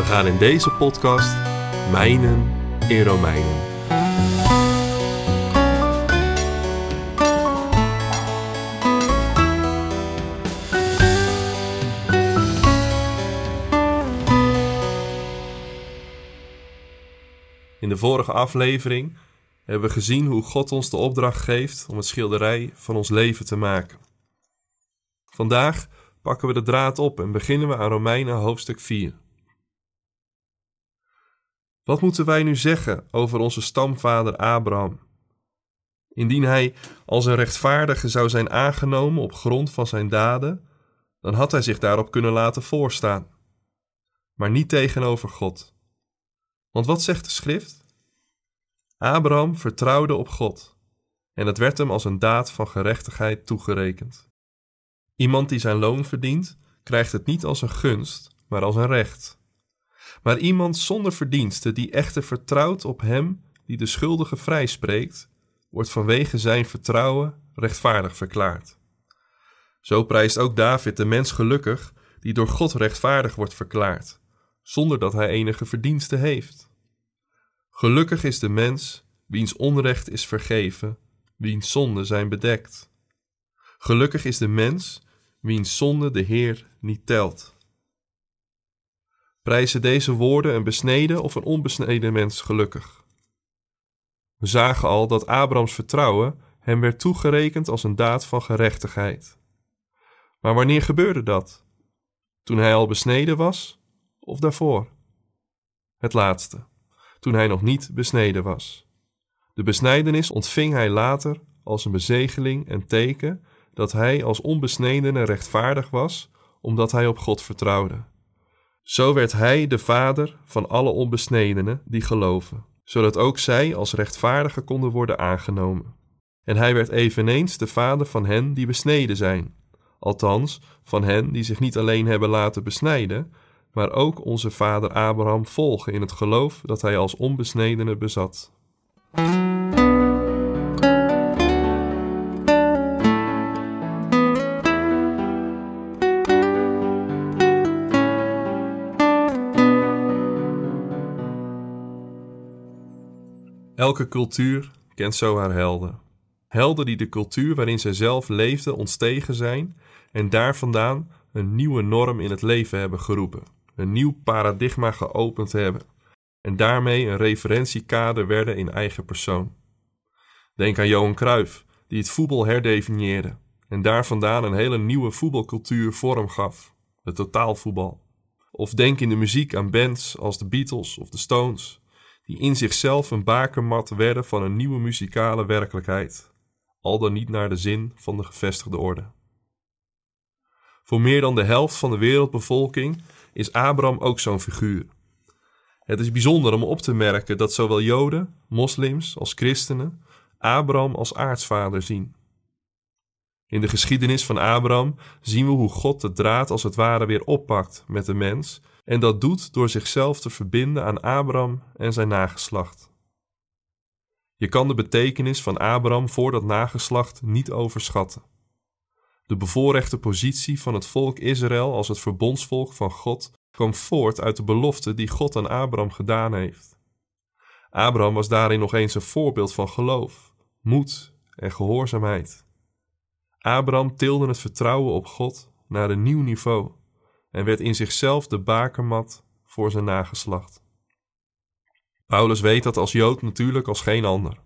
We gaan in deze podcast mijnen in Romeinen. In de vorige aflevering hebben we gezien hoe God ons de opdracht geeft om het schilderij van ons leven te maken. Vandaag pakken we de draad op en beginnen we aan Romeinen hoofdstuk 4. Wat moeten wij nu zeggen over onze stamvader Abraham? Indien hij als een rechtvaardige zou zijn aangenomen op grond van zijn daden, dan had hij zich daarop kunnen laten voorstaan. Maar niet tegenover God. Want wat zegt de schrift? Abraham vertrouwde op God en het werd hem als een daad van gerechtigheid toegerekend. Iemand die zijn loon verdient, krijgt het niet als een gunst, maar als een recht. Maar iemand zonder verdienste die echter vertrouwt op hem die de schuldige vrijspreekt, wordt vanwege zijn vertrouwen rechtvaardig verklaard. Zo prijst ook David de mens gelukkig die door God rechtvaardig wordt verklaard, zonder dat hij enige verdienste heeft. Gelukkig is de mens wiens onrecht is vergeven, wiens zonden zijn bedekt. Gelukkig is de mens wiens zonde de Heer niet telt. Prijzen deze woorden een besneden of een onbesneden mens gelukkig? We zagen al dat Abrahams vertrouwen hem werd toegerekend als een daad van gerechtigheid. Maar wanneer gebeurde dat? Toen hij al besneden was of daarvoor? Het laatste, toen hij nog niet besneden was. De besnijdenis ontving hij later als een bezegeling en teken dat hij als onbesnedene rechtvaardig was, omdat hij op God vertrouwde. Zo werd hij de vader van alle onbesnedenen die geloven, zodat ook zij als rechtvaardigen konden worden aangenomen. En hij werd eveneens de vader van hen die besneden zijn, althans van hen die zich niet alleen hebben laten besnijden, maar ook onze vader Abraham volgen in het geloof dat hij als onbesnedene bezat. Elke cultuur kent zo haar helden. Helden die de cultuur waarin zij zelf leefden ontstegen zijn en daar vandaan een nieuwe norm in het leven hebben geroepen, een nieuw paradigma geopend hebben en daarmee een referentiekader werden in eigen persoon. Denk aan Johan Cruijff, die het voetbal herdefinieerde en daar vandaan een hele nieuwe voetbalcultuur vorm gaf, het totaalvoetbal. Of denk in de muziek aan bands als de Beatles of de Stones, die in zichzelf een bakermat werden van een nieuwe muzikale werkelijkheid, al dan niet naar de zin van de gevestigde orde. Voor meer dan de helft van de wereldbevolking is Abraham ook zo'n figuur. Het is bijzonder om op te merken dat zowel Joden, moslims als christenen Abraham als aartsvader zien. In de geschiedenis van Abraham zien we hoe God de draad als het ware weer oppakt met de mens en dat doet door zichzelf te verbinden aan Abraham en zijn nageslacht. Je kan de betekenis van Abraham voor dat nageslacht niet overschatten. De bevoorrechte positie van het volk Israël als het verbondsvolk van God kwam voort uit de belofte die God aan Abraham gedaan heeft. Abraham was daarin nog eens een voorbeeld van geloof, moed en gehoorzaamheid. Abraham tilde het vertrouwen op God naar een nieuw niveau en werd in zichzelf de bakermat voor zijn nageslacht. Paulus weet dat als Jood natuurlijk als geen ander.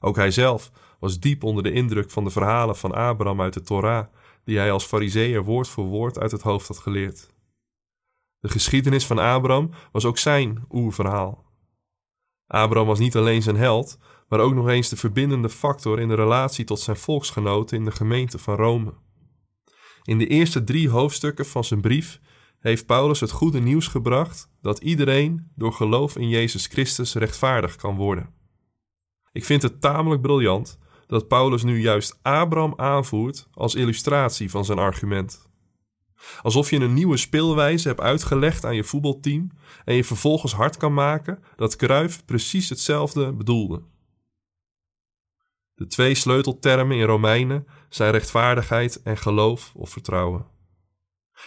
Ook hij zelf was diep onder de indruk van de verhalen van Abraham uit de Torah, die hij als fariseer woord voor woord uit het hoofd had geleerd. De geschiedenis van Abraham was ook zijn oerverhaal. Abraham was niet alleen zijn held, maar ook nog eens de verbindende factor in de relatie tot zijn volksgenoten in de gemeente van Rome. In de eerste drie hoofdstukken van zijn brief heeft Paulus het goede nieuws gebracht dat iedereen door geloof in Jezus Christus rechtvaardig kan worden. Ik vind het tamelijk briljant dat Paulus nu juist Abraham aanvoert als illustratie van zijn argument. Alsof je een nieuwe speelwijze hebt uitgelegd aan je voetbalteam en je vervolgens hard kan maken dat Cruyff precies hetzelfde bedoelde. De twee sleuteltermen in Romeinen zijn rechtvaardigheid en geloof of vertrouwen.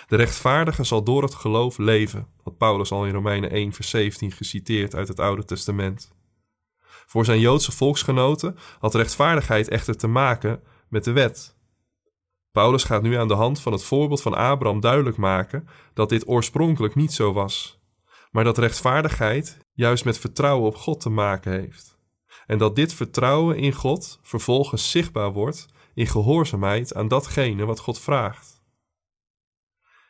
De rechtvaardige zal door het geloof leven, wat Paulus al in Romeinen 1 vers 17 geciteerd uit het Oude Testament. Voor zijn Joodse volksgenoten had rechtvaardigheid echter te maken met de wet. Paulus gaat nu aan de hand van het voorbeeld van Abraham duidelijk maken dat dit oorspronkelijk niet zo was, maar dat rechtvaardigheid juist met vertrouwen op God te maken heeft. En dat dit vertrouwen in God vervolgens zichtbaar wordt in gehoorzaamheid aan datgene wat God vraagt.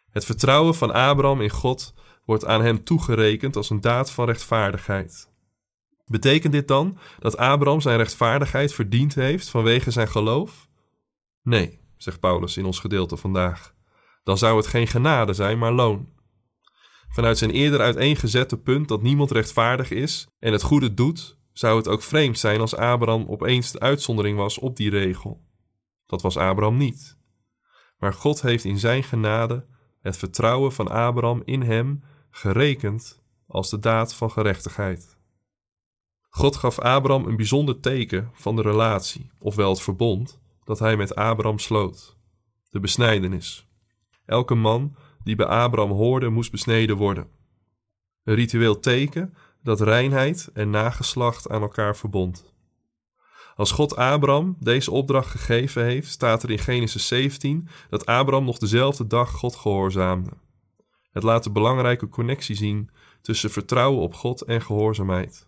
Het vertrouwen van Abraham in God wordt aan hem toegerekend als een daad van rechtvaardigheid. Betekent dit dan dat Abraham zijn rechtvaardigheid verdiend heeft vanwege zijn geloof? Nee, zegt Paulus in ons gedeelte vandaag. Dan zou het geen genade zijn, maar loon. Vanuit zijn eerder uiteengezette punt dat niemand rechtvaardig is en het goede doet, zou het ook vreemd zijn als Abraham opeens de uitzondering was op die regel. Dat was Abraham niet. Maar God heeft in zijn genade het vertrouwen van Abraham in hem gerekend als de daad van gerechtigheid. God gaf Abraham een bijzonder teken van de relatie, ofwel het verbond, dat hij met Abraham sloot: de besnijdenis. Elke man die bij Abraham hoorde, moest besneden worden. Een ritueel teken dat reinheid en nageslacht aan elkaar verbond. Als God Abraham deze opdracht gegeven heeft, staat er in Genesis 17 dat Abraham nog dezelfde dag God gehoorzaamde. Het laat de belangrijke connectie zien tussen vertrouwen op God en gehoorzaamheid.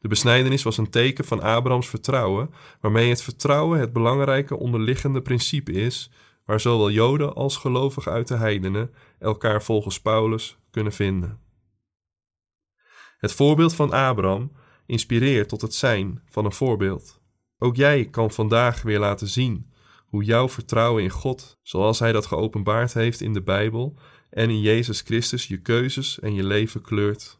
De besnijdenis was een teken van Abrahams vertrouwen, waarmee het vertrouwen het belangrijke onderliggende principe is, waar zowel Joden als gelovigen uit de heidenen elkaar volgens Paulus kunnen vinden. Het voorbeeld van Abraham inspireert tot het zijn van een voorbeeld. Ook jij kan vandaag weer laten zien hoe jouw vertrouwen in God, zoals Hij dat geopenbaard heeft in de Bijbel en in Jezus Christus, je keuzes en je leven kleurt.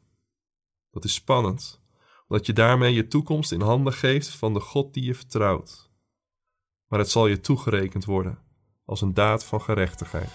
Dat is spannend, omdat je daarmee je toekomst in handen geeft van de God die je vertrouwt. Maar het zal je toegerekend worden als een daad van gerechtigheid.